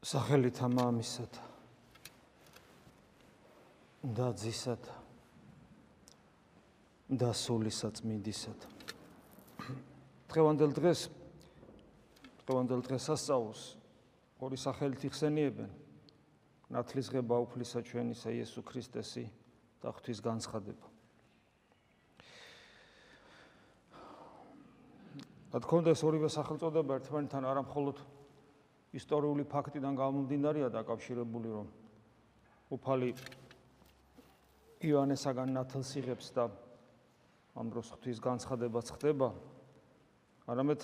სახელით ამამისად და ძისად. და სულისად მინდისად დღევანდელ დღეს დღევანდელ დღესასწაულს ორი სახელით იხსენიებენ. ნათლისღება უფლისა ჩვენისა იესო ქრისტესი და ღვთის განცხადება. რა თქმა უნდა ეს ორივე სახელწოდება ერთმანეთთან არ ამხოლოდ ისტორიული ფაქტიდან გამომდინარეა დაკავშირებული რომ უფალი ივანესაგან ნათელს იღებს და ამ დროს ღვთის განცხადებაც ხდება. არამედ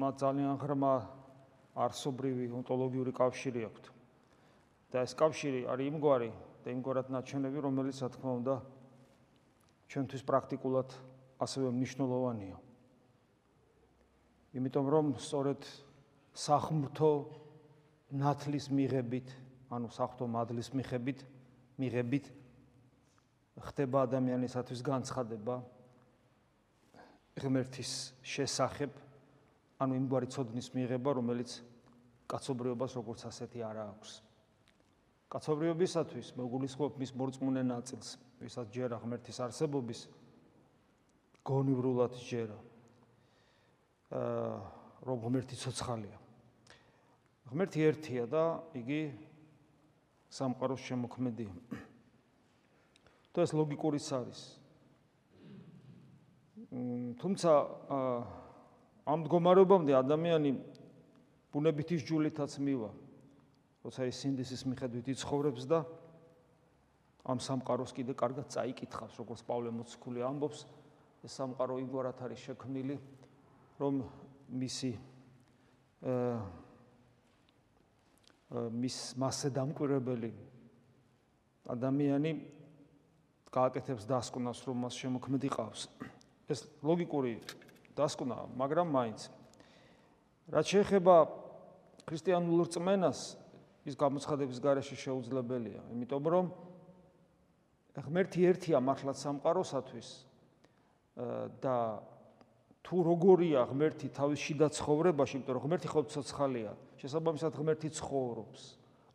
მათ ძალიან ღრმა არსობრივი ონტოლოგიური კავშირი აქვთ. და ეს კავშირი არის იმგვარი და იმგვარად ნაჩვენები რომელიც რა თქმა უნდა ჩვენთვის პრაქტიკულად ასევე მნიშვნელოვანია. იმიტომ რომ სწორედ სახმრთო ნათლის მიღებით, ანუ სახთო მადლის მიღებით, მიღებით ხდება ადამიანისათვის განცხადება ღმერთის შესახებ, ანუ იმგვარი ცოდნის მიღება, რომელიც კაცობრიობას როგორც ასეთი არ აქვს. კაცობრიობისათვის მოგულისხმობ მის მორწმუნე ნაწილს, ვისაც ჯერა ღმერთის არსებობის გონივრულად ჯერა. აა რომ ღმერთი ცოცხალია. ღმერთი ერთია და იგი სამყაროს შემოქმედია. და ეს ლოგიკურიც არის. თუმცა ამ მდგომარეობამდე ადამიანი ბუნებითი ჯულითაც მივა. როცა ის სინდისის მიხედვით იცხოვრებს და ამ სამყაროს კიდე კარგად წაიკითხავს, როგორც პავლე მოციქული ამბობს, ეს სამყარო იგორათ არის შექმნილი, რომ მისი აა მის მასზე დამკვირვებელი. ადამიანი გააკეთებს დასკვნას, რომ მას შემოქმედი ყავს. ეს ლოგიკური დასკვნა, მაგრამ მაინც. რაც შეეხება ქრისტიანულ რწმენას, ის გამოცხადების garaში შეუძლებელია, იმიტომ რომ ღმერთი ერთია მართლაც სამყაროსათვის და თუ როგორია ღმერთი თავის შიდა ცხოვრებაში, იმიტომ რომ ღმერთი ხო ცოცხალია, შესაბამისად ღმერთი ცხოვრობს.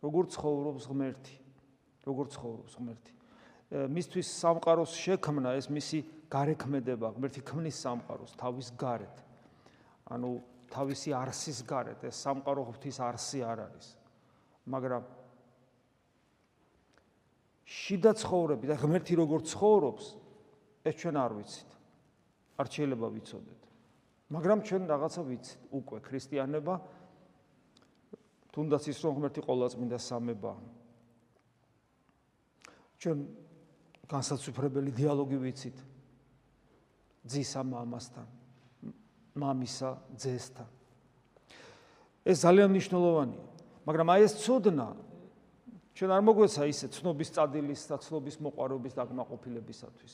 როგორ ცხოვრობს ღმერთი? როგორ ცხოვრობს ღმერთი? მისთვის სამყაროს შექმნა ეს მისი გარეკმედება, ღმერთი ქმნის სამყაროს თავის გარეთ. ანუ თავისი არსის გარეთ, ეს სამყარო ღვთის არსი არ არის. მაგრამ შიდა ცხოვრები და ღმერთი როგორ ცხოვრობს, ეს ჩვენ არ ვიცით. არ შეიძლება ვიცოდეთ. მაგრამ ჩვენ რაღაცა ვიცით უკვე ქრისტიანობა თუნდაც ის რომ ღმერთი ყოვლადწმინდა სამება. ჩვენ განსაცვიფრებელი დიალოგი ვიცით. ძისა მამასთან მამისა ძესთან. ეს ძალიან მნიშვნელოვანია მაგრამ აი ეს ცოდნა ჩვენ არ მოგვეცა ისე ცნობის წადილის და ცნობის მოყარობის დაგმაყოფილებისათვის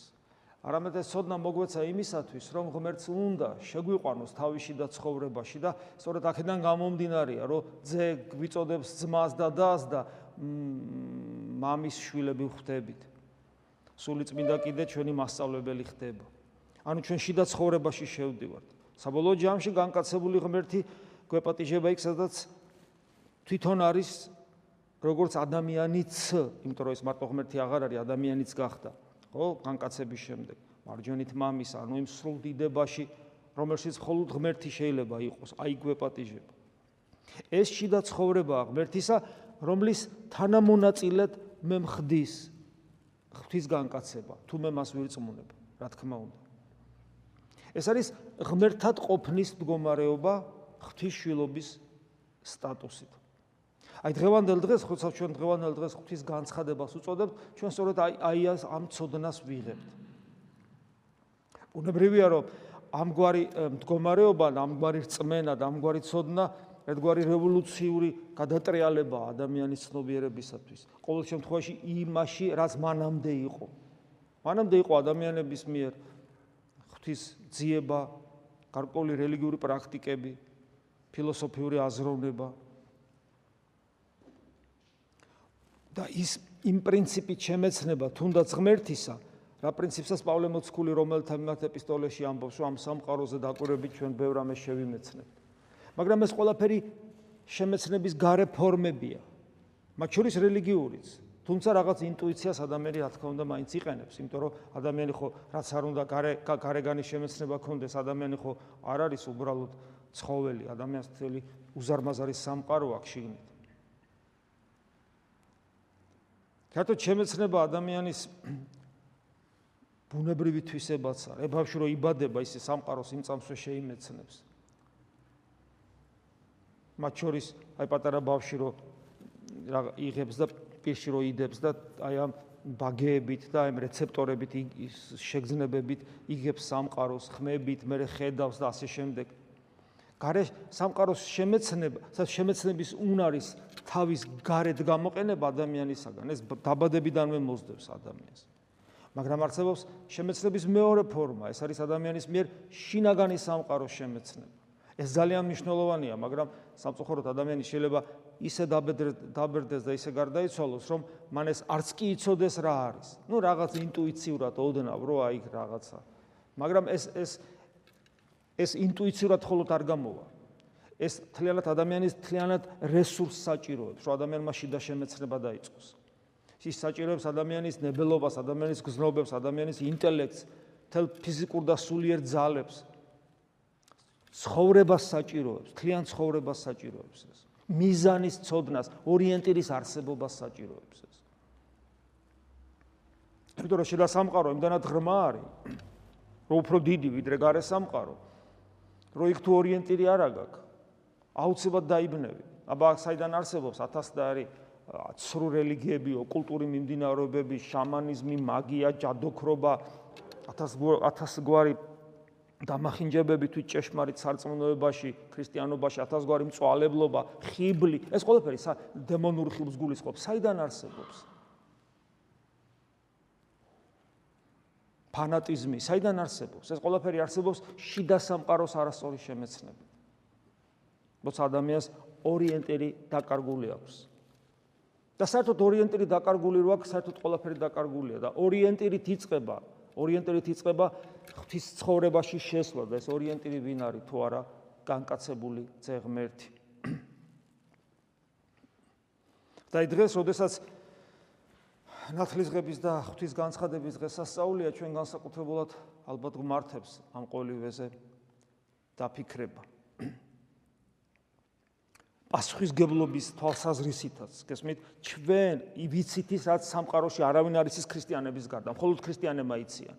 არამედ ეს სოდნა მოგვეცა იმისათვის, რომ ღმერთს უნდა შეგვიყვანოს თავში და ცხოვრებაში და სწორედ აქედან გამომდინარეა, რომ ძე გვიწოდებს ძმას და დას და მამის შვილები ხვდებით. სული წმინდა კიდე ჩვენი მასწავლებელი ხდება. ანუ ჩვენ შიდა ცხოვრებაში შევდივართ. საბოლოო ჯამში განკაცებული ღმერთი გვეპატიჟება იქ, სადაც თვითონ არის როგორც ადამიანიც, იმიტომ რომ ეს მარტო ღმერთი აღარ არის, ადამიანიც გახდა. ხო, განკაცების შემდეგ, მარჯვენით მამის, ანუ იმ სრულ დიდებაში, რომელშიც მხოლოდ ღმერთი შეიძლება იყოს, აი გვეპატიჟება. ეს შიდა ცხოვრებაა ღმერთისა, რომლის თანამონაწილედ მე მხდის ღვთის განკაცება, თუ მე მას ვირწმუნებ, რა თქმა უნდა. ეს არის ღმერთად ყოფნის მდგომარეობა ღვთის შვილობის სტატუსით. აი დღევანდელ დღეს ხოცა ჩვენ დღევანდელ დღეს ღვთის განცხადებას უწოდებთ, ჩვენ სწორედ აი აი ამ ცოდნას ვიღებთ. უნებრივია რომ ამგვარი მდგომარეობა, ამგვარი რწმენა და ამგვარი ცოდნა ერთგვარი რევოლუციური გადატრიალება ადამიანის ცნობიერებისათვის. ყოველ შემთხვევაში იმაში, რაც მანამდე იყო. მანამდე იყო ადამიანების მიერ ღვთის ძიება, გარკვეული რელიგიური პრაქტიკები, ფილოსოფიური აზროვნება, და ის იმ პრინციპით შემეცნება თუნდაც ღმერთისა, რა პრინციპსაც პავლე მოციქული რომელთა მიმართ ეპისტოლეში ამბობს, რომ ამ სამყაროზე დაკვირვებით ჩვენ ბევრ ამას შევიმეცნებთ. მაგრამ ეს ყველაფერი შემეცნების გარე ფორმებია. მათ შორის რელიგიურიც. თუმცა რაღაც ინტუიციას ადამიანი რა თქმა უნდა მაინც იყენებს, იმიტომ რომ ადამიანი ხო რაც არ უნდა გარე გარეგანი შემეცნება ქონდეს, ადამიანი ხო არ არის უბრალოდ ცხოველი, ადამიანს თელი უზარმაზარი სამყარო აქვს შიგნით. ქართო შემეცნება ადამიანის ბუნებრივი თვისებაც არის. ებავში რომ იბადება, ისე სამყაროს იმ წამსვე შეიმეცნებს. მათ შორის აი პატარა ბავში რომ იღებს და პირში რო იდებს და აი ამ ბაგეებით და ამ რეცეპტორებით შეგზნებებით იგებს სამყაროს ხმებით, მე ხედავს და ასე შემდეგ. გარე სამყაროს შემეცნება, შემეცნების უნარის თავის გარეთ გამოყენება ადამიანისაგან, ეს დაბადებიდანვე მოძდებს ადამიანს. მაგრამ არსებობს შემეცნების მეორე ფორმა, ეს არის ადამიანის მიერ შინაგანი სამყაროს შემეცნება. ეს ძალიან მნიშვნელოვანია, მაგრამ სამწუხაროდ ადამიანი შეიძლება ისე დაბერდეს და ისე გარდაიცვალოს, რომ მან ეს არც კი იცოდეს რა არის. ნუ რაღაც ინტუიციურად ოდნავ რო აი რაღაცა. მაგრამ ეს ეს ეს ინტუიციურად ხოლოდ არ გამოვა. ეს თლიანად ადამიანის თლიანად რესურს საჭიროებს, რომ ადამიანმა შიდა შემეცნება დაიწყოს. ის საჭიროებს ადამიანის ნებელობას, ადამიანის გზნობებს, ადამიანის ინტელექტს, თელ ფიზიკურ და სულიერ ძალებს. ცხოვრებას საჭიროებს, თლიან ცხოვრებას საჭიროებს ეს. მიზანის წოდნას, ორიენტირის არსებობას საჭიროებს ეს. იმიტომ რომ შეიძლება სამყარო იმდანაც ღრმა არის, რომ უფრო დიდი ვიდრე გარე სამყარო. რომ იქ თუ ორიენტირი არ აგაკ, აუცილებლად დაიბნევი. აბა საიდან არსებობს 1000 და არის ცრუ რელიგიები, ოკულტური მიმდინარეობები, შამანიზმი, მაგია, ჯადოქრობა, 1000 1000 გვარი დამახინჯებები თუ ჭეშმარიტ სარწმუნოებაში, ქრისტიანობაში, ათასგვარი მწვალებლობა, ხიბლი, ეს ყველაფერი დემონური ხიბლს გულისხმობს. საიდან არსებობს? ფანატიზმი, საიდან არსებობს? ეს ყველაფერი არსებობს შიდა სამყაროს არასწორი შემეცნებით. მოც ადამიანს ორიენტირი დაკარგული აქვს. და საერთოდ ორიენტირი დაკარგული რო აქვს, საერთოდ ყველაფერი დაკარგულია და ორიენტირით იწება ორიენტირით იწება ღვთის ცხოვრებაში შესვლა და ეს ორიენტირი ვინ არის თუ არა განკაცებული ძეღმერთი. და დღეს, როდესაც ნათლისღების და ღვთის განცხადების დღესასწაულია, ჩვენ განსაკუთრებულად ალბათ გმართებს ამ ყოველივეზე დაფიქრება. პასუხისგებლობის თვალსაზრისითაც, გესმით, ჩვენ ვიცით ის რაც სამყაროში არავინ არის ის ქრისტიანების გარდა, მხოლოდ ქრისტიანებმა იციან.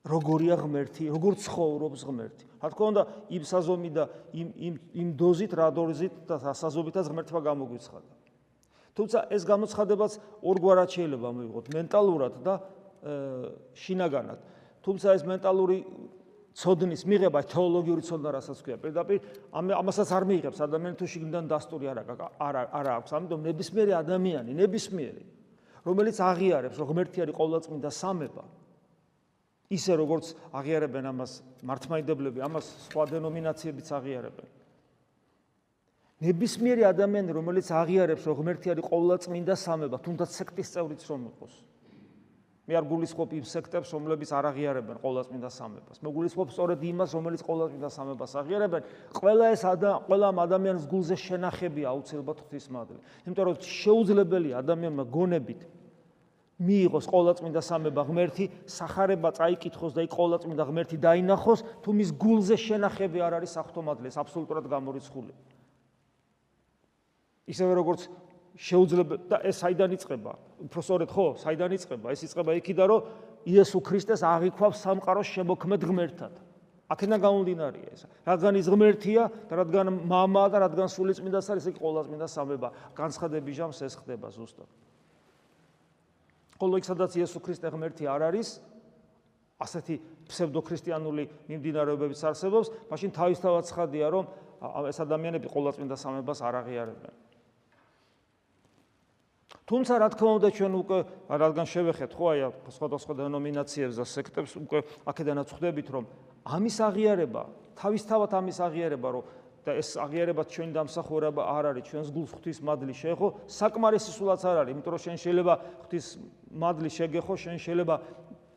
როგორია ღმერთი, როგორ ცხოვრობს ღმერთი. რა თქმა უნდა, იმ საზომი და იმ იმ იმ დოზით, რა დოზით და სასაზობითაც ღმერთმა გამოგვიცხადა. თუმცა ეს გამოცხადებაც ორგვარად შეიძლება მივიღოთ, მენტალურად და შინაგანად. თუმცა ეს მენტალური ცოდნის მიღება თეოლოგიური ცოდნა რასაც ქვია პირდაპირ ამასაც არ მიიღებს. ადამიანი თუ შიგნიდან დასტური არ არა არა აქვს. ამიტომ ნებისმიერი ადამიანი ნებისმიერი რომელიც აღიარებს რომ ღმერთი არის ყოვლადწმინდა სამება ისე როგორც აღიარებენ ამას მართლმადიდებლები ამას სხვა დენომინაციებიც აღიარებენ ნებისმიერი ადამიანი, რომელიც აღიარებს, რომ ღმერთი არის ყოვლადწმინდა სამება, თუნდაც სექტის წევრიც რომ იყოს. მე არ გულისხმობ იმ სექტებს, რომლებიც არ აღიარებენ ყოვლადწმინდა სამებას. მე გულისხმობ სწორედ იმას, რომელიც ყოვლადწმინდა სამებას აღიარებენ. ყველა ეს ადამ ყველა ადამიანს გულზე შენახებია აუცილებლად ღვთისმადლე. იმიტომ რომ შეუძლებელია ადამიანმა გონებით მიიღოს ყოვლადწმინდა სამება ღმერთი, сахарება წაიკითხოს და იქ ყოვლადწმინდა ღმერთი დაინახოს, თუ მის გულზე შენახები არ არის სახთომადლეს აბსოლუტურად გამორიცხული. ისევე როგორც შეუძლებ და ეს საიდან იწყება? უფრო სწორედ ხო, საიდან იწყება? ეს იწყება იქიდან, რომ იესო ქრისტეს აღიქვავს სამყაროს შემოქმედ ღმერთად. აქედან გამომდინარეა ეს. რადგან ის ღმერთია და რადგან мама და რადგან სულიწმინდას არის, ეს ყოვლადწმინდა სამება. განცხადების ჟამს ეს ხდება ზუსტად. ხოლო იქ სადაც იესო ქრისტე ღმერთი არ არის, ასეთი ფსევდოქრისტიანული მიმდინარეობებიც არსებობს, მაშინ თავისთავად ცხადია, რომ ეს ადამიანები ყოვლადწმინდა სამებას არ აღიარებენ. თუმცა რა თქმა უნდა ჩვენ უკვე რადგან შევეხეთ ხო აი სხვადასხვა დენომინაციებს და სექტებს უკვე აქედანაც ხვდებით რომ ამის აღიარება თავისთავად ამის აღიარება რომ და ეს აღიარება ჩვენი დამსახურება არ არის ჩვენს გულს ღვთის მადლი შეხო საკმარისი სულაც არ არის იმიტომ რომ შენ შეიძლება ღვთის მადლი შეგეხო შენ შეიძლება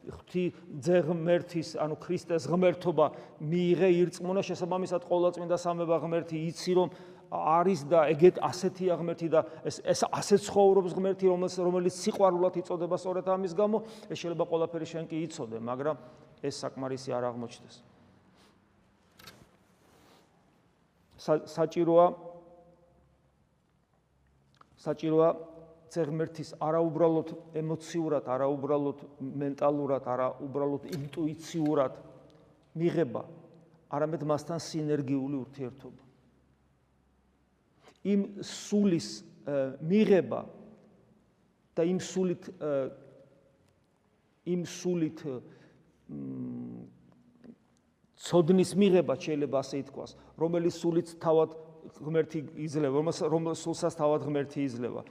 ღვთი ძე ღმერთის, ანუ ქრისტეს ღმერთობა მიიღე ირწმუნა შესაბამისად ყოვლადწმინდა სამება ღმერთი იცი რომ არის და ეგეთ ასეთი ღმერთი და ეს ეს ასე ცხოვრობს ღმერთი რომელიც რომელიც სიყვარულად იწოდება სწორედ ამის გამო ეს შეიძლება ყველაფერი შენ კი იცოდე მაგრამ ეს საკმარისი არ აღმოჩნდეს საჭიროა საჭიროა ზღმერთის არაუბრალოდ ემოციურად, არაუბრალოდ მენტალურად, არაუბრალოდ ინტუიციურად მიღება, არამედ მასთან სინერგიული ურთიერთობა. იმ სულის მიღება და იმ სულით იმ სულით ცოდნის მიღება შეიძლება ასე ითქვას, რომელიც სულით თავად ღმერთი იძლევა, რომელიც სულსაც თავად ღმერთი იძლევა.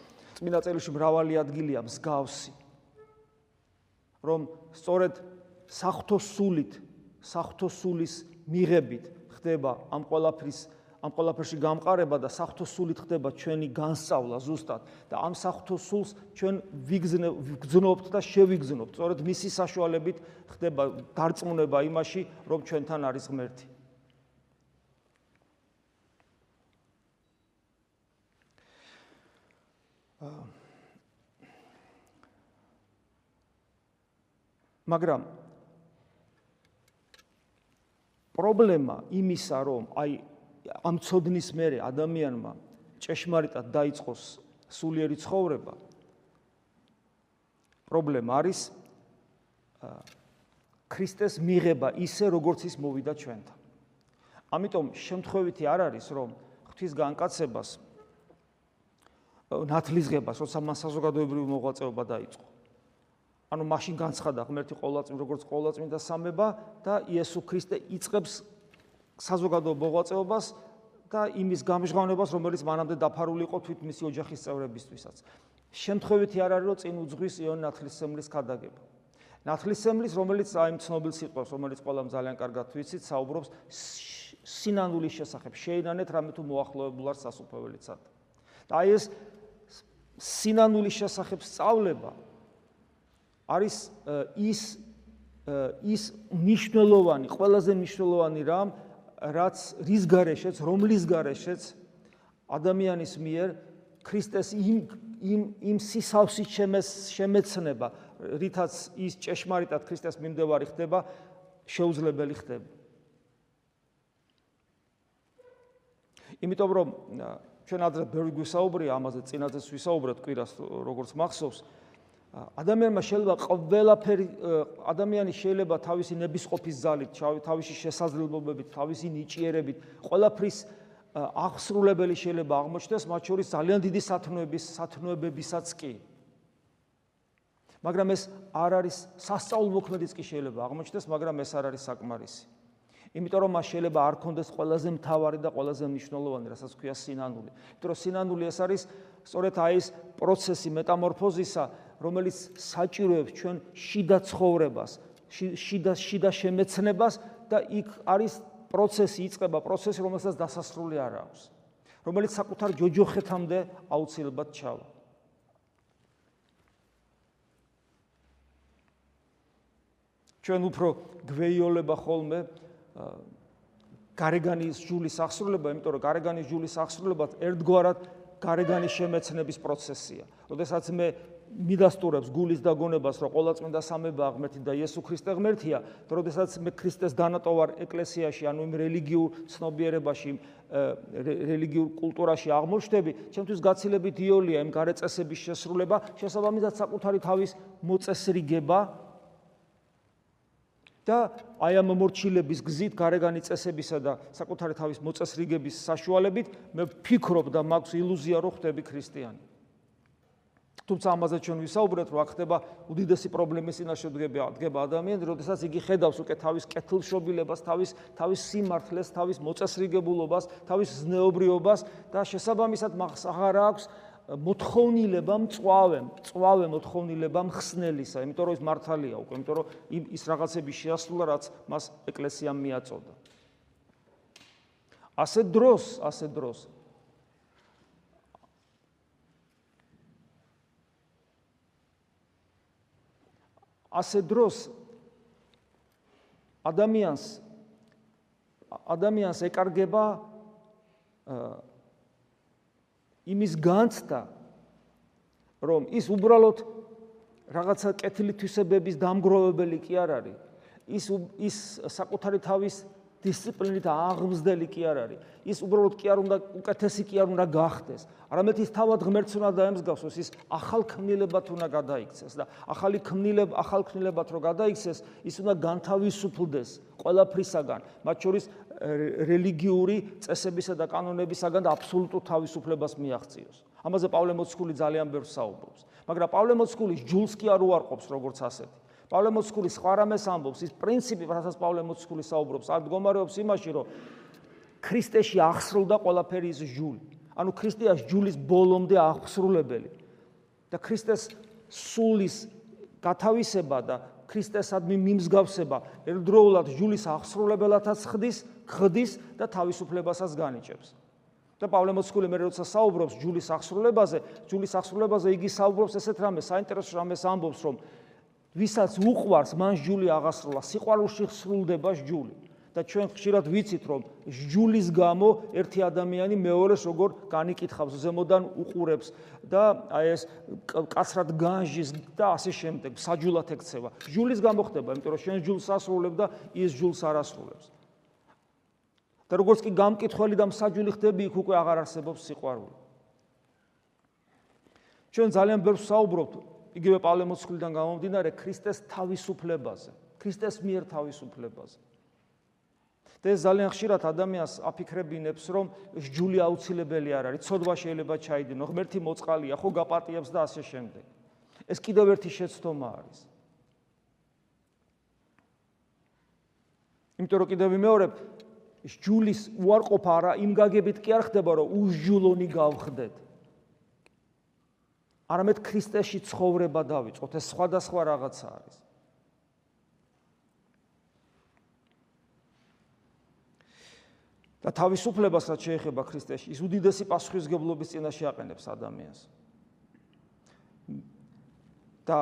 წმინდა წერილში მრავალი ადგილია მსგავსი რომ სწორედ სახთო სულით სახთო სულის მიღებით ხდება ამ ყოლაფრის ამ ყოლაფერში გამყარება და სახთო სულით ხდება ჩვენი განსწავლა ზუსტად. და ამ სახთო სულს ჩვენ ვიგზნობთ და შევიგზნობთ. სწორედ მისი საშუალებით ხდება დარწმუნება იმაში რომ ჩვენთან არის ღმერთი. მაგრამ პრობლემა იმისა რომ აი ამ ცოდნის მერე ადამიანმა ჭეშმარიტად დაიწყოს სულიერი ცხოვრება პრობლემა არის ქრისტეს მიღება ისე როგორც ის მოვიდა ჩვენთან ამიტომ შემთხვევითი არ არის რომ ღვთის განკაცებას ნათლისღებას, როცა მან საზოგადოებრივი მოღვაწეობა დაიწყო. ანუ მაშინ განცხადა ღმერთი ყოვლადწმი როგორც ყოვლადწმინდა სამება და იესო ქრისტე იწყებს საზოგადოებრივ მოღვაწეობას და იმის გამჟღავნებას, რომელიც მანამდე დაფარული იყო თვით მისი ოჯახის წევრებისთვისაც. შემთხვევითი არ არის რომ წინ უძღვის იონ ნათლისმლის ქადაგება. ნათლისმლის, რომელიც აი ამ ცნობილ სიტყვას, რომელიც ყველამ ძალიან კარგად ვიცით, საუბრობს სინანულის შესახებ. შეინანეთ რამე თუ მოახლოებულ არ სასופველიცად. და აი ეს სინანულის შესახებ სწავლება არის ის ის მნიშვნელოვანი, ყველაზე მნიშვნელოვანი რამ, რაც რის გარეშეც, რომლის გარეშეც ადამიანის მიერ ქრისტეს იმ იმ იმ სისავსით შემეცნება, რითაც ის ჭეშმარიტად ქრისტეს მიმდევარი ხდება, შეუძლებელი ხდება. იმიტომ რომ ჩვენ ადრე ბევრი გვისაუბრია ამაზე, წინაზეც ვისაუბრეთ კვირას როგორც მახსოვს. ადამიანმა შეიძლება ყველაფერი ადამიანი შეიძლება თავისი ნებისყოფის ძალით, თავისი შესაძლებლობებით, თავისი ნიჭიერებით, ყველაფრის აღსრულებელი შეიძლება აღმოჩნდეს, მათ შორის ძალიან დიდი სათნოების, სათნოებებისაც კი. მაგრამ ეს არ არის სასწაულმოქმედიც კი შეიძლება აღმოჩნდეს, მაგრამ ეს არ არის საკმარისი. იმიტომ რომ მას შეიძლება არ კონდეს ყველაზე მთავარი და ყველაზე მნიშვნელოვანი, რასაც ქვია სინანული. იმიტომ რომ სინანული ეს არის სწორედ აი ეს პროცესი მეტამორფოზისა, რომელიც საჭიროებს ჩვენ შიდა ცხოვრებას, შიდა შიდა შემეცნებას და იქ არის პროცესი, იწყება პროცესი, რომელსაც დასასრული არ აქვს. რომელიც საკუთარ ჯოჯოხეთამდე აუცილებლად ჩავა. ჩვენ უფრო გვეიოლება ხოლმე გარეგანის ჯულის აღსრულება, იმიტომ რომ გარეგანის ჯულის აღსრულება ერთგვარად გარეგანის შემეცნების პროცესია. როდესაც მე მიდასტურებს გულის დაგონებას, რომ ყოვლადწმინდა სამება ღმერთი და იესო ქრისტე ღმერთია, და როდესაც მე ქრისტეს დანატოვარ ეკლესიაში, ანუ იმ რელიგიურ ცნობიერებაში, რელიგიურ კულტურაში აღმოჩნდები, ჩემთვის გაცილებით იოლია იმ გარეწესების შესრულება, შესაბამისად საკუთარი თავის მოწესრიგება და აი ამ მორჩილების გზით გარეგანი წესებისა და საკუთარი თავის მოწესრიგების საშუალებით მე ვფიქრობ და მაქვს ილუზია რომ ხდები ქრისტიანი. თუმცა ამაზე ჩვენ ვისაუბრეთ რომ აქ ხდება უდიდესი პრობლემის წინაშე დგება დგება ადამიანი, როდესაც იგი ხედავს უკვე თავის კეთილშობილებას, თავის თავის სიმართლეს, თავის მოწესრიგებულობას, თავის ზნეობრიობას და შესაბამისად მას აღარ აქვს მოთხოვნილება მწვავე, მწვავე მოთხოვნილება მხსნელისა, იმიტომ რომ ის მართალია უკვე, იმიტომ რომ ის რაღაცები შეასრულა, რაც მას ეკლესიამ მიაწოდა. ასე დროს, ასე დროს ასე დროს ადამიანს ადამიანს ეკარგება იმის განცდა რომ ის უბრალოდ რაღაცა კეთილი თვისებების დამგროვებელი კი არ არის. ის ის საკუთარი თავის დისციპლინით აღმზდელი კი არ არის. ის უბრალოდ კი არ უნდა უკეთესი კი არ უნდა გახდეს. არამედ ის თავად ღმერთს უნდა დაემსგავსოს, ის ახალ ქმნილებად უნდა გადაიქცეს და ახალი ქმნილება, ახალ ქმნილებად რო გადაიქცეს, ის უნდა განთავისუფლდეს ყველაფრისაგან, მათ შორის რელიგიური წესებისა და კანონებისაგან და აბსოლუტურ თავისუფლებას მიაღწიოს. ამაზე პავლე მოციქული ძალიან ბევრს საუბრობს. მაგრამ პავლე მოციქული ჯულს კი არ უარყოფს როგორც ასეთი. პავლე მოციქული სხვა რამეს ამბობს, ის პრინციპი, რასაც პავლე მოციქული საუბრობს, არ მდგომარეობს იმაში, რომ ქრისტეში აღსრულდა ყველაფერი ის ჯული. ანუ ქრისტეას ჯულის ბოლომდე აღსრულებელი. და ქრისტეს სულის გათავისება და ქრისტესადმი მიმსგავსება ერთდროულად ჯულის აღსრულებელათაც ხდის, ხდის და თავისუფლებასაც განიჭებს. და პავლე მოციქული მე როცა საუბრობს ჯულის აღსრულებაზე, ჯულის აღსრულებაზე იგი საუბრობს ესეთ რამეს, საინტერესო რამეს ამბობს, რომ ვისაც უყვარს მან ჯული აღასრულა. სიყვარულში სრულდება ჯული და ჩვენ ხშირად ვიცით რომ ჯულის გამო ერთი ადამიანი მეორეს როგორ განიკითხავს ზემოდან უყურებს და აი ეს კაცრად განჟის და ასე შემდეგ საჯულად ექცევა. ჯულის გამო ხდება იმიტომ რომ შენ ჯულს ასრულებ და ის ჯულს არ ასრულებს და როგორც კი გამკითხველი და მსაჯული ხდები იქ უკვე აღარ არსებობს სიყვარული. ჩვენ ძალიან ბევრს საუბრობთ იგივე პავლე მოციქულიდან გამომდინარე ქრისტეს თავისუფლებაზე, ქრისტეს მიერ თავისუფლებაზე. და ეს ძალიან ხშირად ადამიანს აფიქრებინებს, რომ ჯული აუცილებელი არ არის, ცოდვა შეიძლება ჩაიდინო, ღმერთი მოწყალია, ხო გაპატიებს და ასე შემდეგ. ეს კიდევ ერთი შეცდომა არის. იმიტომ რომ კიდევ ვიმეორებ, ჯულის უარყოფა არა იმ გაგებით კი არ ხდება, რომ უსჯულონი გავხდეთ. არამედ ქრისტეში ცხოვრება დავიწყოთ. ეს სხვადასხვა რაღაცა არის. და თავისუფლებას რაც შეეხება ქრისტეში, ის უდიდესი პასუხისგებლობის წინაშე აყენებს ადამიანს. და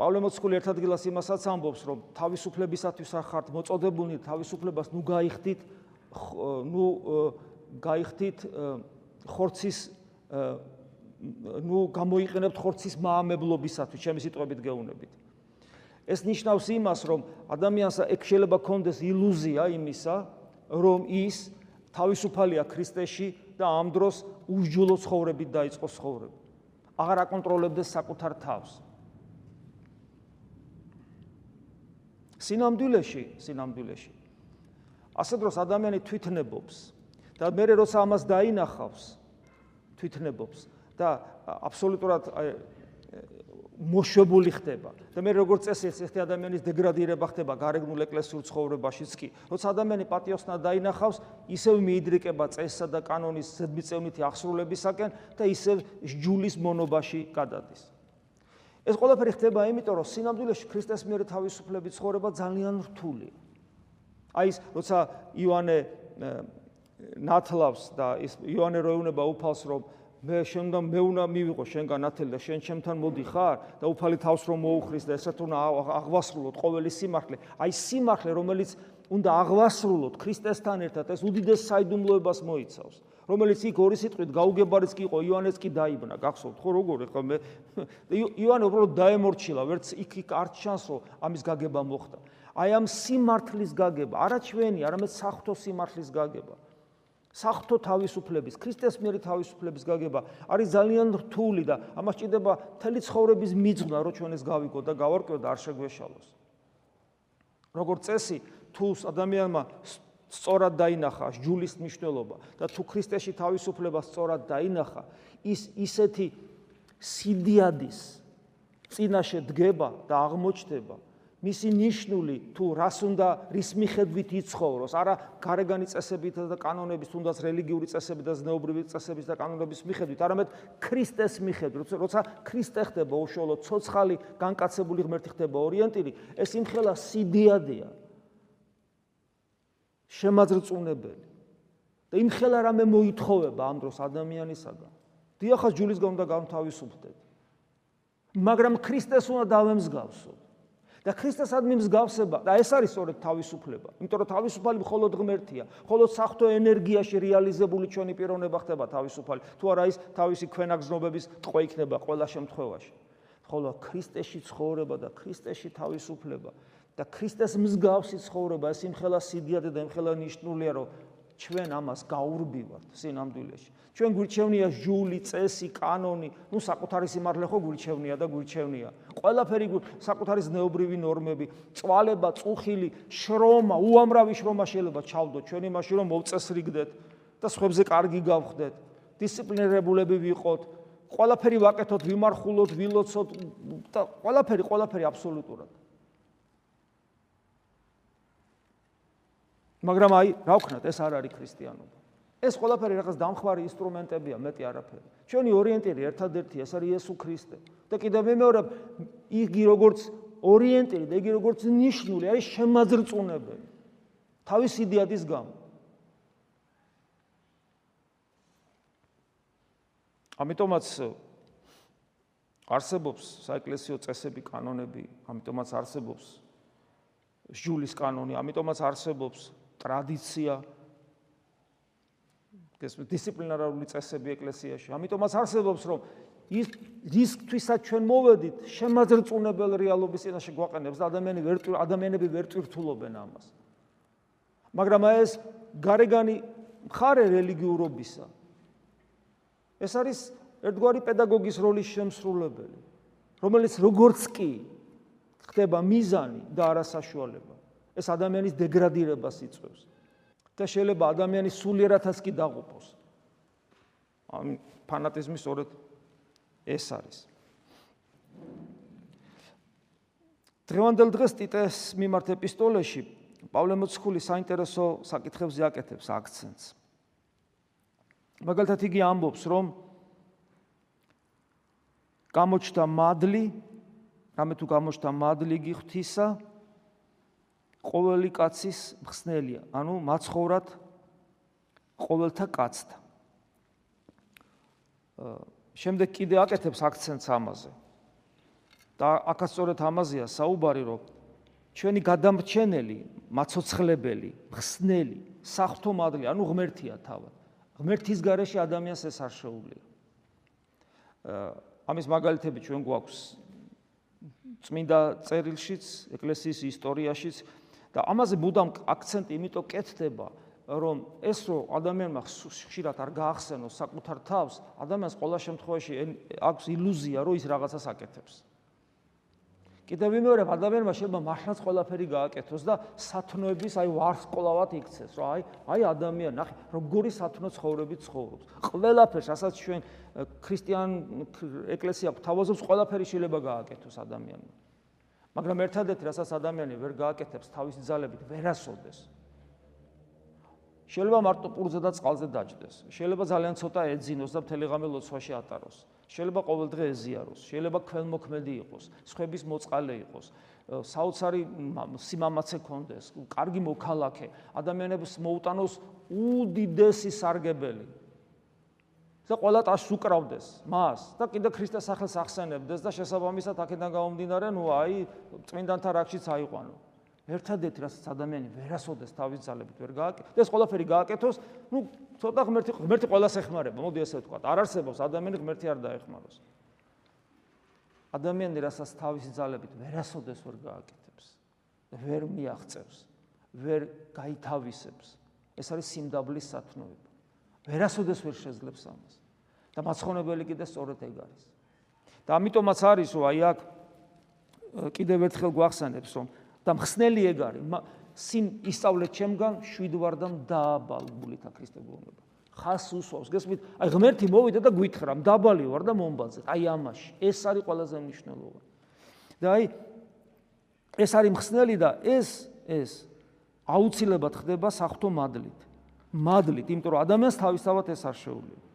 პავლე მოციქული ერთ ადგილას იმასაც ამბობს, რომ თავისუფლებისათვის ახართ მოწოდებულნი თავისუფლებას ნუ გაიხდით, ნუ გაიხდით ხორცის ნუ გამოიყენებთ ხორცის მაამებლობისათვის, ჩემი სიტყვებით გეუბნებით. ეს ნიშნავს იმას, რომ ადამიანს ეგ შეიძლება კონდეს ილუზია იმისა, რომ ის თავისუფალია ქრისტეში და ამ დროს უსჯულო ცხოვრებით დაიწყო ცხოვრება. აღარ აკონტროლებდეს საკუთარ თავს. სინამდვილეში, სინამდვილეში. ასე დროს ადამიანი თვითნებობს და მე როცა ამას დაინახავს, თვითნებობს და აბსოლუტურად მოშვებული ხდება. და მე როგორც წესი ერთი ადამიანის დეგრადირება ხდება გარეგნულ ეკლესიურ ცხოვრებაშიც კი. როცა ადამიანი პატიოსნად დაინახავს, ისევ მიიდრიკება წესსა და კანონის ზედმიწევნითი აღსრულებისაკენ და ისევ ჯულის მონობაში გადადის. ეს ყველაფერი ხდება იმიტომ, რომ სინამდვილეში ქრისტეს მიერ თავისუფლების ცხოვრება ძალიან რთულია. აი ეს როცა იოანე ნათლავს და ის იოანე როეუნება უფალს რომ მე შენ უნდა მე უნდა მივიღო შენგან ათელი და შენ ჩემთან მოდი ხარ და უფალი თავს რომ მოუხრის და ესეთ უნდა აღვასრულოთ ყოველი სიმართლე. აი სიმართლე რომელიც უნდა აღვასრულოთ ქრისტესთან ერთად ეს უდიდეს საიდუმლოებას მოიცავს. რომელიც იქ ორი სიტყვით გაუგებარიც კი იყო იოანეს კი დაიბნა. გახსოვთ ხო როგორ ხო მე? იოანე უბრალოდ დაემორჩილა ვერც იქ იქ არ ჩანს რომ ამის გაგება მოხდა. აი ამ სიმართლის გაგება არა ჩვენი არამედ საფრთხო სიმართლის გაგება საფრთხო თავისუფლების, ქრისტეს მიერ თავისუფლების გაგება არის ძალიან რთული და ამას ჭირდება მთელი ცხოვრების მიძღვნა, რომ ჩვენ ეს გავიგოთ და გავარკვიოთ და არ შეგვეშალოს. როგორც წესი, თუ ადამიანმა სწორად დაინახა ჯულის მნიშვნელობა და თუ ქრისტეში თავისუფლება სწორად დაინახა, ის ისეთი სიდიადის წინაშე დგება და აღმოჩნდება, მისი ნიშნული თუ რას უნდა რის მიხედვით იცხოვროს, არა გარეგანი წესებით და კანონებით, თუნდაც რელიგიური წესებით და ზნეობრივი წესებით და კანონების მიხედვით, არამედ ქრისტეს მიხედვით, როცა ქრისტე ხდება უშუალოდ ცოცხალი, განკაცებული ღმერთი ხდება ორიენტირი, ეს იმხელა სიდიადია. შემაძრწუნებელი. და იმხელა რამე მოითხოვება ამ დროს ადამიანისაგან. დიახაც ჯულის გამო და გამთავისუფლდეთ. მაგრამ ქრისტეს უნდა დავემსგავსოთ. და ქრისტესადმი მსგავსება და ეს არის სწორედ თავისუფლება. იმიტომ რომ თავისუფალი მხოლოდ ღმერთია. მხოლოდ საფრთხო ენერგიაში რეალიზებული ჩვენი პიროვნება ხდება თავისუფალი. თუ არა ის თავისი ქვენაგზნობების ტყვე იქნება ყველა შემთხვევაში. ხოლო ქრისტეში ცხოვრება და ქრისტეში თავისუფლება და ქრისტეს მსგავსი ცხოვრება ეს იმხელა სიდიადე და იმხელა ნიშნულია რომ ჩვენ ამას გაურბივართ სინამდვილეში. ჩვენ გვირჩევნია ჟული, წესი, კანონი, ну საკუთარი სიმართლე ხო გვირჩევნია და გვირჩევნია. ყველაფერი საკუთარი ზნეობრივი ნორმები, წვალება, წუხილი, შრომა, უამრავი შრომა შეიძლება ჩავდოთ ჩვენ იმაში რომ მოვწესრიგდეთ და სხვებზე კარგი გავხდეთ, დისციპლინირებულები ვიყოთ, ყველაფერი ვაკეთოთ, ვიმარხულოთ, ვილოცოთ და ყველაფერი, ყველაფერი აბსოლუტურად. მაგრამ აი, რა ვქნათ, ეს არ არის ქრისტიანობა. ეს ყველაფერი რაღაც დამხმარე ინსტრუმენტებია, მეტი არაფერი. ჩვენი ორიენტირი ერთადერთია, ეს არის იესო ქრისტე. და კიდევ მეორე, იგი როგორც ორიენტირი და იგი როგორც ნიშნული არის შემაძრწუნებელი. თავის იდეადის გამო. ამიტომაც არსებობს საეკლესიო წესები, კანონები, ამიტომაც არსებობს ჟულის კანონი, ამიტომაც არსებობს ტრადიცია ეს დისციპლინარული წესები ეკლესიაში. ამიტომაც არსებობს რომ ის რისკთვისაც ჩვენ მოვედით შემაძრწუნებელ რეალობის წინაშე გვაყენებს და ადამიანები ვერ ადამიანები ვერ ტვირთულობენ ამას. მაგრამ ეს გარეგანი მხარე რელიგიურობისა. ეს არის ერთგვარი პედაგოგის როლის შემსრულებელი, რომელიც როგორც კი ხდება მიზანი და არასაშუალება. ეს ადამიანის დეგრადირებას იწვევს და შეიძლება ადამიანის სულიერათაც კი დაღუპოს. ამ ფანატიზმი სწორედ ეს არის. დღევანდელ დღეს ტიტეს მიმართ ეპისტოლეში პავლე მოციქული საინტერესო საკითხებზე აკეთებს აქცენტს. მაგალითად იგი ამბობს, რომ გამოჩნდა მადლი, რამე თუ გამოჩნდა მადლი გიხთისა, ყოველი კაცის მხსნელია, ანუ მაცხოვრად ყოველთა კაცთა. შემდეგ კიდე აკეთებს აქცენტს ამაზე. და აქაც სწორედ ამაზეა საუბარი, რომ ჩვენი გადამრჩენელი, მაცოცხლებელი, მხსნელი, საფრთხო მადლი, ანუ ღმერთია თავად. ღმერთის გარეშე ადამიანს ეს არ შეუძლია. ამის მაგალითები ჩვენ გვაქვს წმინდა წერილშიც, ეკლესიის ისტორიაშიც, და ამაზე მუდამ აქცენტი იმიტომ კეთდება რომ ეს რო ადამიანმა ხშირად არ გაახსენოს საკუთარ თავს ადამიანს ყოველ შემთხვევაში აქვს ილუზია რომ ის რაღაცას აკეთებს. კიდევ მეორე ადამიანმა შეიძლება მართლაც ყველაფერი გააკეთოს და სათნოების აი ვარსკვლავად იქცეს რომ აი აი ადამიანი ნახე როგორი სათნო ცხოვრები ცხოვრობს. ყველაფერს რასაც ჩვენ ქრისტიან ეკლესია გვთავაზობს ყველაფერი შეიძლება გააკეთოს ადამიანმა მაგრამ ერთადერთი რასაც ადამიანი ვერ გააკეთებს თავის ძალებით ვერასოდეს შეიძლება მარტო პურზე და წყალზე დაჯდეს. შეიძლება ძალიან ცოტა ეძინოს და მთელი ღამე ლოცვაში ატაროს. შეიძლება ყოველდღე ეზიაროს. შეიძლება ქველმოქმედი იყოს სხვების მოწყალე იყოს. საოცარი სიმამაცე კონდეს კარგი მოქალაქე. ადამიანებს მოუტანოს უდიდესი სარგებელი და ყველა ტაშს უკრავდეს მას და კიდე ქრისტეს სახელს ახსენებდეს და შესაბამისად აქედან გამომდინარე ნუ აი წმინდანთა რაგშიც აიყვანო. ერთადერთი რასაც ადამიანი ვერასოდეს თავის ძალებით ვერ გააკეთებს ეს ყველაფერი გააკეთოს ნუ ცოტა ღმერთი ღმერთი ყველას ეხმარება მოდი ესე ვთქვა არ არსებობს ადამიანი ღმერთი არ დაეხმაროს. ადამიანი რასაც თავის ძალებით ვერასოდეს ვერ გააკეთებს ვერ მიაღწევს ვერ გაითავისებს ეს არის სიმდაბლის სათნოება. ვერასოდეს ვერ შეძლებს ამას და მაცხონებელი კიდე სწორედ ეგ არის. და ამიტომაც არის, რომ აი აქ კიდევ ერთხელ გვახსენებს, რომ და მხსნელი ეგ არის, სინ ისწავლეთ ჩემგან შვიდვარდამ დააბალულით ქრისტებრიობა. ხას უსვავს, გესმით? აი ღმერთი მოვიდა და გვითხრა, დაბალი ვარ და მომბაძე. აი ამაში, ეს არის ყველაზე მნიშვნელოვანი. და აი ეს არის მხსნელი და ეს ეს აუცილებლად ხდება საფრთხო მადლით. მადლით, იმიტომ რომ ადამიანს თავისთავად ეს არ შეუძლია.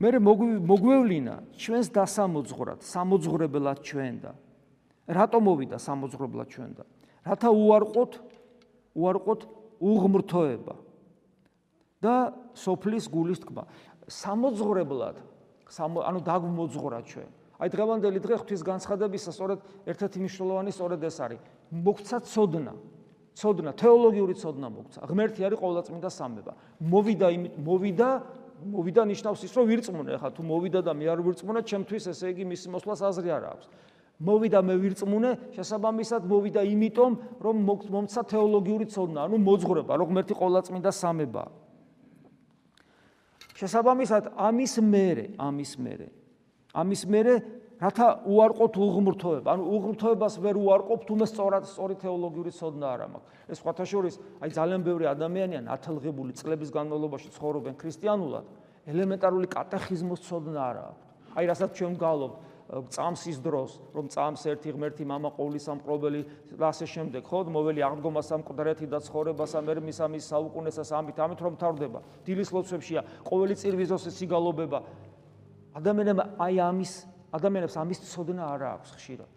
მე მოგვევლინა ჩვენს დასამოძღვრად, სამოძღვრებლად ჩვენ და რატომ მოვიდა სამოძღვრებლად ჩვენ და რათა უარყოთ უარყოთ უღმრთოება და სოფლის გულის თქმა სამოძღვრებლად ანუ დაგმოძღვრა ჩვენ აი დღევანდელი დღე ღვთის განცხადებისა სწორედ ერთ-ერთი მნიშვნელოვანი სწორედ ეს არის. მოგცა ცოდნა. ცოდნა, თეოლოგიური ცოდნა მოგცა. ღმერთი არის ყოვლადწმინდა სამება. მოვიდა მოვიდა მოვიდა ნიშნავს ის, რომ ვირწმუნე, ხა თუ მოვიდა და მე არ ვირწმუნე, ჩემთვის ესე იგი მისი მოსვლას აზრი არ აქვს. მოვიდა მე ვირწმუნე, შესაბამისად მოვიდა იმიტომ, რომ მომცა თეოლოგიური ცოდნა, ანუ მოძღვრება, რომ ღმერთი ყოვლადწმინდა სამება. შესაბამისად ამის მერე, ამის მერე. ამის მერე რათა უარყოფთ უღმრთოება, ანუ უღმრთოებას ვერ უარყოფთ, თუმცა სწორად სწორი თეოლოგიური ცოდნა არ მაქვს. ეს სხვათა შორის, აი ძალიან ბევრი ადამიანია ნათელღებული წლების განმავლობაში ცხოვრობენ ქრისტიანულად, ელემენტარული კატეხიზმის ცოდნა არ აქვს. აი რასაც ჩვენ გალობთ წამს ის დროს, რომ წამს ერთი ღმერთი мама ყოვლის სამყრობელი და ასე შემდეგ, ხო, მოველი აღდგომა სამყდრეთი და ცხოვრებასა მერ მის ამის საუკუნესას ამით, ამით რომ თავდება. დილის ლოცვებშია ყოველი წირვის დროს სიგალობება. ადამიანებმა აი ამის ადამიანებს ამის ცოდნა არ აქვს ხშირად.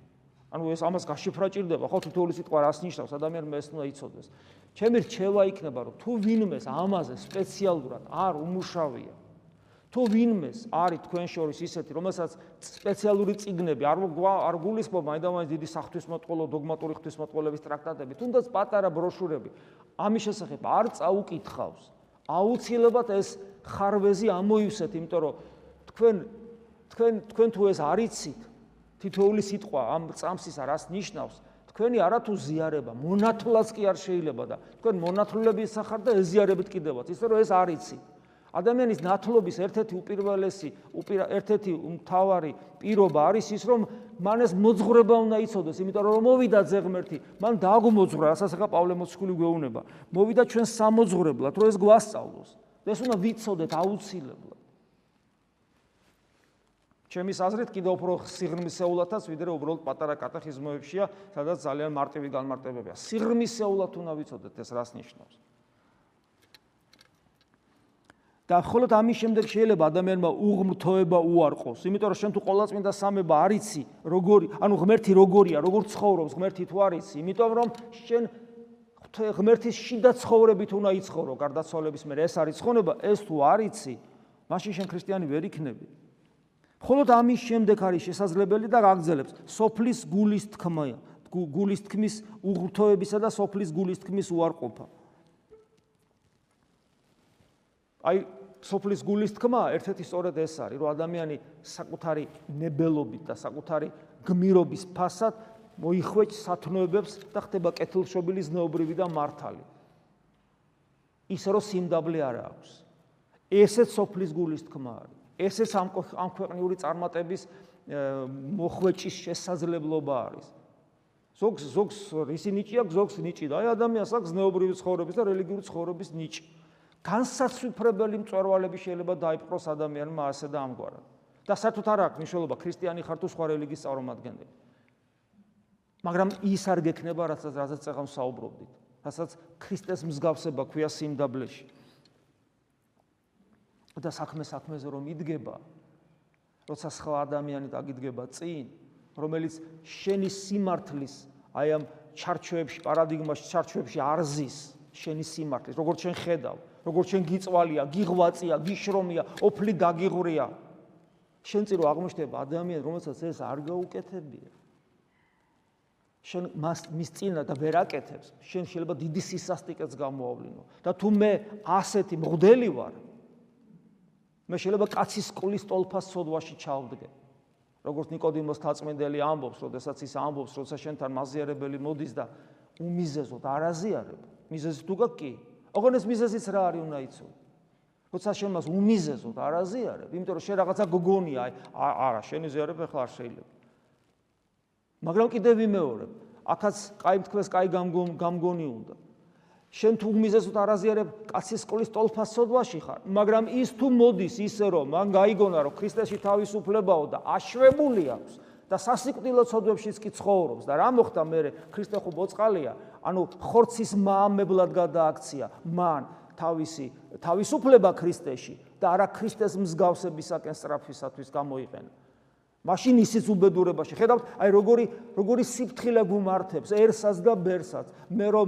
ანუ ეს ამას გაშიფრა ჭირდება, ხო, თითოეული სიტყვა რას ნიშნავს, ადამიანმა ეს უნდა იცოდეს. ჩემი რჩევა იქნება, რომ თუ ვინმეს ამაზე სპეციალურად არ უმუშავია, თუ ვინმეს არის თქვენ შორის ისეთი, რომელსაც სპეციალური ციგნები არ არ გულისხმობ მაინდამაინც დიდი საფრთხისმოწყალო დოგმატური ღვთისმოწყალების ტრაქტატები, თუნდაც პატარა ბროშურები ამის შესახებ არ წაუკითხავს. აუცილებლად ეს ხარვეზი ამოივსეთ, იმიტომ რომ თქვენ თქვენ თქვენ თუ ეს არიცით, თითოეული სიტყვა ამ წამსის არას ნიშნავს, თქვენი არათუ ზიარება, მონათლაც კი არ შეიძლება და თქვენ მონათლულების სახარ და ეზიარებით კიდევაც, ისე რომ ეს არიცით. ადამიანის ნათლობის ერთ-ერთი უპირველესი, ერთ-ერთი მთავარი პირობა არის ის, რომ მან ეს მოძღვრება უნდა იცოდეს, იმიტომ რომ მოვიდა ზეღმერთი, მან დააგმოძღვრა, რასაც ახლა პავლე მოციქული გვეუბნება. მოვიდა ჩვენ სამოძღვრებლად, რომ ეს გვასწავლოს. ეს უნდა ვიცოდეთ აუცილებლად. ჩემის აზრით კიდევ უფრო სიღრმისეულათაც ვიდრე უბრალოდ პატარა კატეხიზმოებშია, სადაც ძალიან მარტივი განმარტებებია. სიღრმისეულად უნდა ვიცოდეთ ეს რას ნიშნავს. და ხოლოდ ამის შემდეგ შეიძლება ადამიანმა უღმრთოება უარყოს, იმიტომ რომ შენ თუ ყოვლადწმინდა სამება არიცი, როგორი, ანუ ღმერთი როგორია, როგორ ცხოვრობს ღმერთი თუ არიცი, იმიტომ რომ შენ ღმერთის შიდა ცხოვრებით უნდა იცხოვრო, გარდაცვალების მერე ეს არის ცხონება, ეს თუ არიცი, მაშინ შენ ქრისტიანი ვერ იქნები. ხოლოდ ამის შემდეგ არის შესაძლებელი და გაგზელებს სოფლის გულის თქმა, გულის თქმის უღრთოებისა და სოფლის გულის თქმის უარყოფა. აი სოფლის გულის თქმა ერთ-ერთი სწორედ ეს არის, რომ ადამიანი საკუთარი ნებელობით და საკუთარი გმირობის ფასად მოიხვეჭ სათნოებებს და ხდება კეთილშობილი ზნეობრივი და მართალი. ისე რომ სიმდაბლე არ აქვს. ესეც სოფლის გულის თქმა არის. ესეც ამ ამ ქვეყნიური წარმატების მოხვეჭის შესაძლებლობა არის. ზოგს ზოგს ისი ნიჭი აქვს, ზოგს ნიჭი და აი ადამიანს აქვს ზნეობრივი ცხოვრების და რელიგიური ცხოვრების ნიჭი. განსაცვიფრებელი მწვერვალები შეიძლება დაიპყროს ადამიანმა ასე და ამგვარად. და საერთოდ არ აქვს მნიშვნელობა ქრისტიანი ხარ თუ სხვა რელიგიის წარმომადგენელი. მაგრამ ის არ გექნება, რასაც რასაც წეგან საუბრობდით. რასაც ქრისტეს მსგავსება ქვია სიმდაბლეში. და საქმე საქმეზე რომ იდგება, როცა სხვა ადამიანი დაგიდგება წინ, რომელიც შენი სიმართლის აი ამ ჩარჩოებში, პარადიგმაში, ჩარჩოებში არზის შენი სიმართლის, როგორც შენ ხედავ, როგორც შენ გიწვალია, გიღვაწია, გიშრომია, ოფლი გაგიღვრია. შენ წირო აღმოჩნდება ადამიანი, რომელსაც ეს არ გაუკეთებია. შენ მას მის წინა და ვერ აკეთებს, შენ შეიძლება დიდი სისასტიკეც გამოავლინო. და თუ მე ასეთი მღდელი ვარ, მე შეიძლება კაცის სკოლის ტოლფას სოდვაში ჩავდგე. როგორც ნიკოდიმოს თაწმენდელი ამბობს, როდესაც ის ამბობს, როცა შენთან მაზიარებელი მოდის და უმიზეზოდ არაზიარებ. მიზეზი თუ გაქვს კი, ოღონ ეს მიზეზიც რა არის უნდა იცო. როცა შენ მას უმიზეზოდ არაზიარებ, იმიტომ რომ შენ რაღაცა გოგონია, აი არა, შენ იზიარებ ახლა არ შეიძლება. მაგრამ კიდევ ვიმეორებ, აქაც კაი თქვენს კაი გამგონი უნდა. შენ თუ უმიზეზოდ არ აზიარებ, კაცის სკოლის ტოლფას სოდვაში ხარ, მაგრამ ის თუ მოდის ისე რომ მან გაიგონა რომ ქრისტეში თავისუფლებაო და აშვებული აქვს, და სასიკვდილო ცოდვებშიც კი ცხოვრობს და რა მოხდა მე ქრისტე ხო ბოწყალია ანუ ხორცის მაამებლად გადააქცია მან თავისი თავისუფლება ქრისტეში და არა ქრისტეს მსგავსებისაკენ სწრაფისათვის გამოიყენა. მაშინ ისიც უბედურებაში. ხედავთ აი როგორი როგორი სიფთხილე გუმართებსერსას და ბერსას მე რომ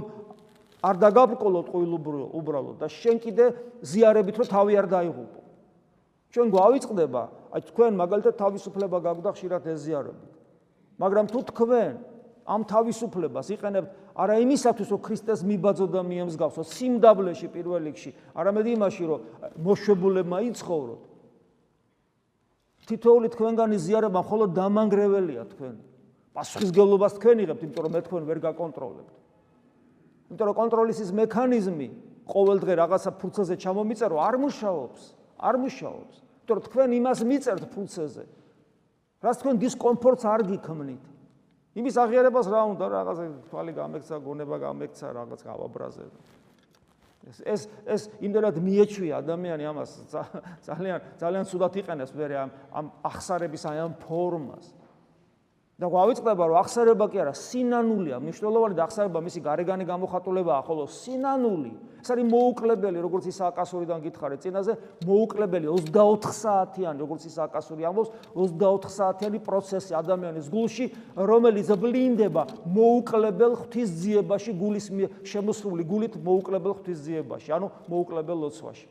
არ დაგაბრკოლოთ ყოველ უბრალოდ და შენ კიდე ზიარებით რომ თავი არ დაიღუპო ჩვენ გვავიწყდება, აი თქვენ მაგალითად თავისუფლება გაგვდა ხშირად ეზიარებით. მაგრამ თუ თქვენ ამ თავისუფლებას იყენებთ არა იმისათვის, რომ ქრისტეს მიბაძო და მიემსგავსო სიმდაბლეში პირველ რიგში, არამედ იმაში, რომ მოშვებულებმა იცხოვროთ. თითოეული თქვენგანი ზიარება მხოლოდ დამანგრეველია თქვენ. პასუხისგებლობას თქვენ იღებთ, იმიტომ რომ მე თქვენ ვერ გაკონტროლებთ. იმიტომ რომ კონტროლის ის მექანიზმი ყოველდღე რაღაცა ფურცელზე ჩამომიწერო არ მუშაობს, არ მუშაობს. იმიტომ რომ თქვენ იმას მიწერთ ფურცელზე. რას თქვენ დისკომფორტს არ გიქმნით? იმის აღიარებას რა უნდა რაღაცა თვალი გამექცა, გონება გამექცა, რაღაც გავაბრაზე. ეს ეს ეს იმდენად მიეჩვია ადამიანი ამას ძალიან ძალიან სულად იყენებს მე ამ ამ ახსარების აი ამ ფორმას. და გვავიწყდება რომ ახსარება კი არა სინანულია. მნიშვნელოვანი და ახსარება მისი გარეგანი გამოხატულებაა ხოლო სინანული ეს არის მოუკლებელი როგორც ის აკასურიდან გითხარით წინაზე მოუკლებელი 24 საათიანი როგორც ის აკასური ამბობს 24 საათიანი პროცესი ადამიანის გულში რომელიც ვლინდება მოუკლებელ ღვთისძიებაში გულის შემოსული გულით მოუკლებელ ღვთისძიებაში ანუ მოუკლებელ ლოცვაში.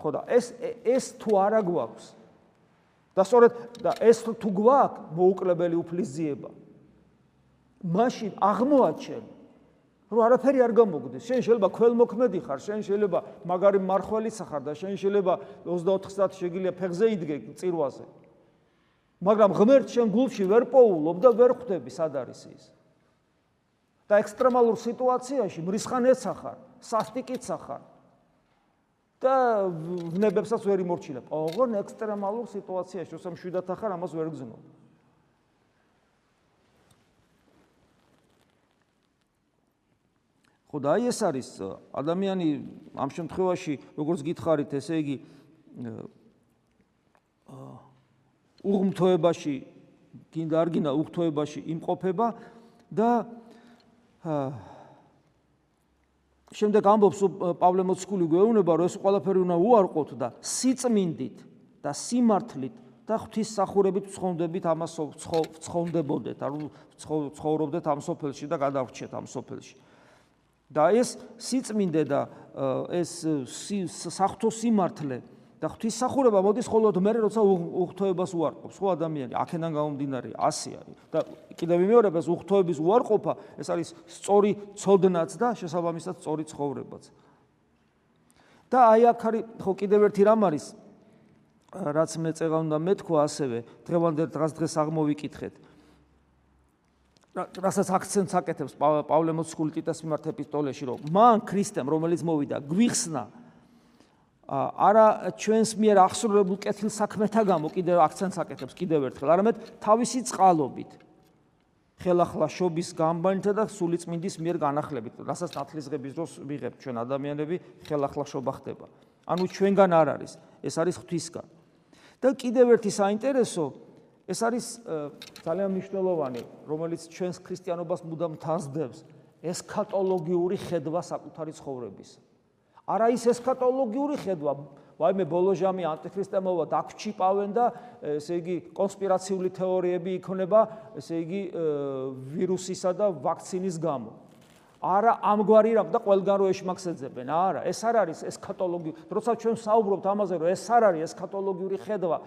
ხო და ეს ეს თუ არა გვაქვს და სწორედ და ეს თუ გვაქვს მოუკლებელი უფლისძიება. მაშინ აღმოაჩენ რომ არაფერი არ გამოგდეს შენ შეიძლება ქველმოქმედი ხარ შენ შეიძლება მაგარი მარხველიც ხარ და შენ შეიძლება 24 საათი შეგიძლია ფეხზე იდგე წირვაზე. მაგრამ ღმერთ შენ გულში ვერ პოულობ და ვერ ხვდები სად არის ის? და ექსტრემალურ სიტუაციაში მრისხანეც ხარ სასტიკიც ხარ და ვნებებსაც ვერ იმორჩილებ. ოღონ ექსტრემალურ სიტუაციაში, როცა მშვიდად ახარ, ამას ვერ გძნობ. ხო და აი ეს არის ადამიანი ამ შემთხვევაში, როგორც გითხარით, ესე იგი უღმთოებაში, გინდა არ გინდა უღთოებაში იმყოფება და აა შემდეგ ამბობს პავლე მოციქული გვეუბნება რომ ეს ყველაფერი უნდა უარყოთ და სიწმინდით და სიმართლით და ღვთისმსახურებით ცხონდებით ამას ცხონდებოდეთ ანუ ცხოვრობდეთ ამ სოფელში და გადავრჩეთ ამ სოფელში. და ეს სიწმინდე და ეს საფრთხო სიმართლე და ღვთისმსახურება მოდის ხოლოდ მე როცა უხთოებას უარყოფს. ხო ადამიანი აქედან გამომდინარე ასე არის და კიდევ ვიმეორებ ეს უხთოების უარყოფა ეს არის სწორი ცოდნაც და შესაბამისად სწორი ცხოვრებაც. და აი აქ არის ხო კიდევ ერთი რამ არის რაც მე წეღა უნდა მეთქვა ასევე დღევანდელ დღას დღეს აღმოვიკითხეთ. რასაც აქცენტს აკეთებს პავლე მოციქული ტიტას მიმართ ეპისტოლეში რომ მან ქრისტემ რომელიც მოვიდა გვიხსნა არა ჩვენს მიერ აღსრულებულ კეთილ საქმეთა გამო კიდევ აქცენტს აკეთებს კიდევ ერთხელ, არამედ თავისი წყალობით. ხელახლა შობის გამბანითა და სულიწმინდის მიერ განახლებით, რასაც ნათლისღების დროს ვიღებ ჩვენ ადამიანები, ხელახლა შობა ხდება. ანუ ჩვენგან არ არის, ეს არის ღვთისგან. და კიდევ ერთი საინტერესო ეს არის ძალიან მნიშვნელოვანი, რომელიც ჩვენს ქრისტიანობას მუდამ თანსდებს, ესქატოლოგიური ხედვა საკუთარი ცხოვრების. არა ის ესქატოლოგიური ხედვა. ვაიმე ბოლო ჟამი ანტიქრისტე მოვა დაგჩიპავენ და ესე იგი კონსპირაციული თეორიები იქნება ესე იგი ვირუსისა და ვაქცინის გამო. არა ამგვარი რამ და ყველგან რო ეშმაკსეძებენ არა ეს არ არის ესქატოლოგიური როცა ჩვენ საუბრობთ ამაზე რომ ეს არ არის ესქატოლოგიური ხედვა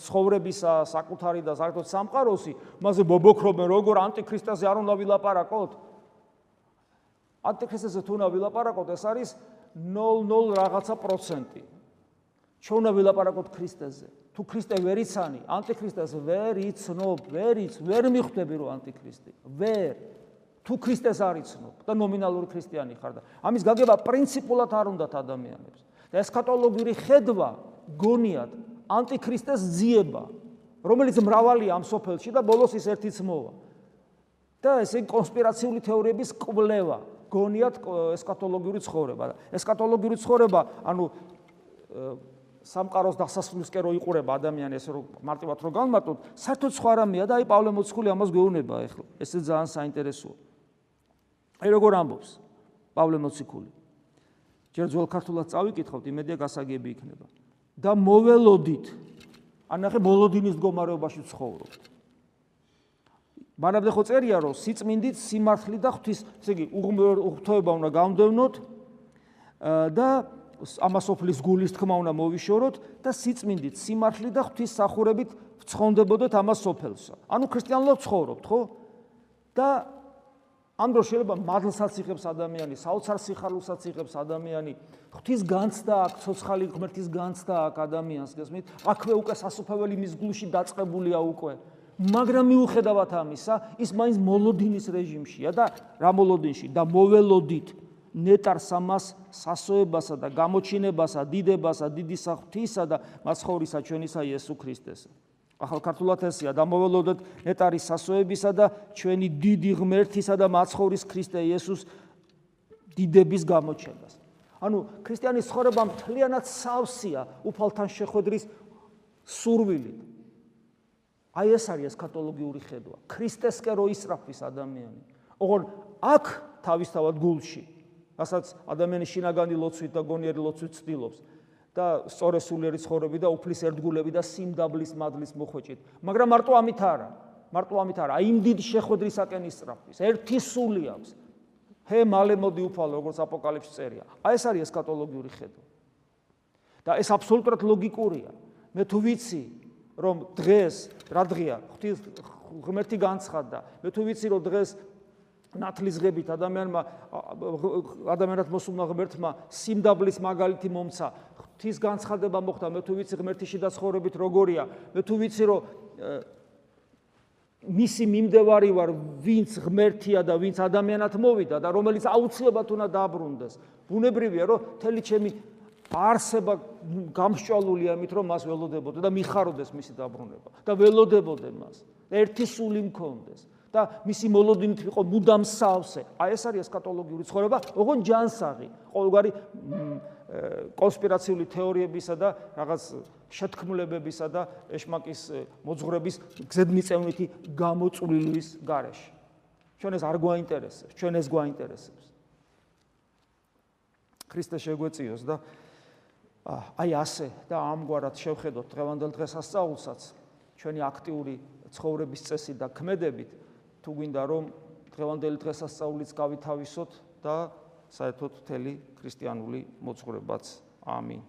ცხოვრებისა საკუთარი და საერთოდ სამყაროსი მასე ბობოქრობენ როგორ ანტიქრისტაზე არ უნდა ვილაპარაკოთ ანტიქრისტეზე თუ უნდა ვილაპარაკოთ, ეს არის 0.0 რაღაცა პროცენტი. ჩვენ უნდა ვილაპარაკოთ ქრისტეზე. თუ ქრისტე ვერ იცანი, ანტიქრისტეს ვერ იცნობ, ვერ იც, ვერ მიხვდები რომ ანტიქრისტი. ვერ. თუ ქრისტეს არ იცნობ და ნომინალური ქრისტიანი ხარ და ამის გაგება პრინციპულად არ უნდათ ადამიანებს. და ესქატოლოგიური ხედვა გონიათ ანტიქრისტეს ძიება, რომელიც მრავალია ამ სოფელში და ბოლოს ის ერთიც მოვა. და ესე კონსპირაციული თეორიების კვლევა. გონიათ ესკატოლოგიური ცხოვრება. ესკატოლოგიური ცხოვრება, ანუ სამყაროს დასასრულისკენ რო იყურება ადამიანი ესე რომ მარტივად რო განმარტოთ, საერთოდ სხვა რამეა და აი პავლე მოციქული ამას გვეუბნება ახლა. ესე ძალიან საინტერესოა. აი როგორ ამბობს პავლე მოციქული. ჯერ ძველ ქართულად წავიკითხავთ, იმედია გასაგები იქნება. და მოველოდით. ანახე მოლოდინის მდგომარეობაში ცხოვრობთ. მანამდე ხო წერია რომ სიწმინდით სიმართლე და ღვთის ესე იგი უღთოება უნდა გამდევნოთ და ამასოფლის გულის თქმა უნდა მოვიშოროთ და სიწმინდით, სიმართლით და ღვთისმსახურებით ვცხონდებოდეთ ამასოფელსა. ანუ ქრისტიანულად ცხოვრობთ, ხო? და ამ დროს შეიძლება მადლსაც იღებს ადამიანი, საოცარ სიხარულსაც იღებს ადამიანი, ღვთის განცდა აქვს, ცოცხალი ღმერთის განცდა აქვს ადამიანს, გესმით? აქვე უკვე სასופველი მის გულში დაწყებულია უკვე. მაგრამ მიუხედავად ამისა, ის მაინც მოლოდინის რეჟიმშია და რა მოლოდინში და მოველოდით ნეტარს ამას სასოებასა და გამოჩინებასა, დიდებასა, დიდი საღვთისა და მაცხოვრისა ჩვენისა იესო ქრისტესა. ახალ ქართულად ესია დამოველოდოთ ნეტარის სასოებისა და ჩვენი დიდი ღმერთისა და მაცხოვრის ქრისტე იესოს დიდების გამოჩენას. ანუ ქრისტიანის ცხოვრება მთლიანად სავსეა უფალთან შეხვედრის სურვილით. აი ეს არის კათოლოგიური ხედვა. ქრისტესკე რო ისრაფის ადამიანი. ოღონ აქ თავისთავად გულში, რასაც ადამიანი შინაგანი ლოცვით და გონიერი ლოცვით ცდილობს, და სწორე სულიერი ცხოვრები და უფლის ერთგულები და სიმდაბლის მადლის მოხვეჭით. მაგრამ მარტო ამით არა. მარტო ამით არა. აი იმ დიდ შეხვედრისაკენ ისწრაფვის. ერთი სული აქვს. ჰე მალე მოდი უფალო, როგორც აპოკალიფსი წერია. აი ეს არის ესკატოლოგიური ხედვა. და ეს აბსოლუტურად ლოგიკურია. მე თუ ვიცი, რომ დღეს რა დღეა? ღვთის ღმერთი განცხადდა. მე თუ ვიცი, რომ დღეს ნათლის ღებით ადამიანმა ადამიანად მოსულმა ღმერთმა სიმდაბლის მაგალითი მომცა ღვთის განცხადება მოხდა მე თუ ვიცი ღმერთიში და ცხოვრებით როგორია მე თუ ვიცი რომ მისი მიმდევარი ვარ ვინც ღმერთია და ვინც ადამიანად მოვიდა და რომელიც აუცილებლად უნდა დაბრუნდეს ბუნებრივია რომ თელი ჩემი არსება გამსჭვალულია ამით რომ მას ველოდებოდე და მიხაროდეს მისი დაბრუნება და ველოდებოდე მას ერთი სული მქონდეს და მისი მოლოდინით იყო მუდამ სავსე. აი ეს არის ესკატოლოგიური ცხოვრება, ოღონ ჯანსაღი, ყოველგვარი კონსპირაციული თეორიებისა და რაღაც შეთქმულებებისა და ეშმაკის მოძღვრების გზედმიწევნითი გამოწვლილის გარეშე. ჩვენ ეს არ გვაინტერესებს, ჩვენ ეს გვაინტერესებს. ქრისტე შეგვეციოს და აი ასე და ამგვარად შევხედოთ დღევანდელ დღესასწაულსაც ჩვენი აქტიური ცხოვრების წესი და ქმედებით თუ გვინდა რომ დღევანდელი დღესასწაულიც გავითავისოთ და საერთოდ მთელი ქრისტიანული მოძღვრებაც. ამინ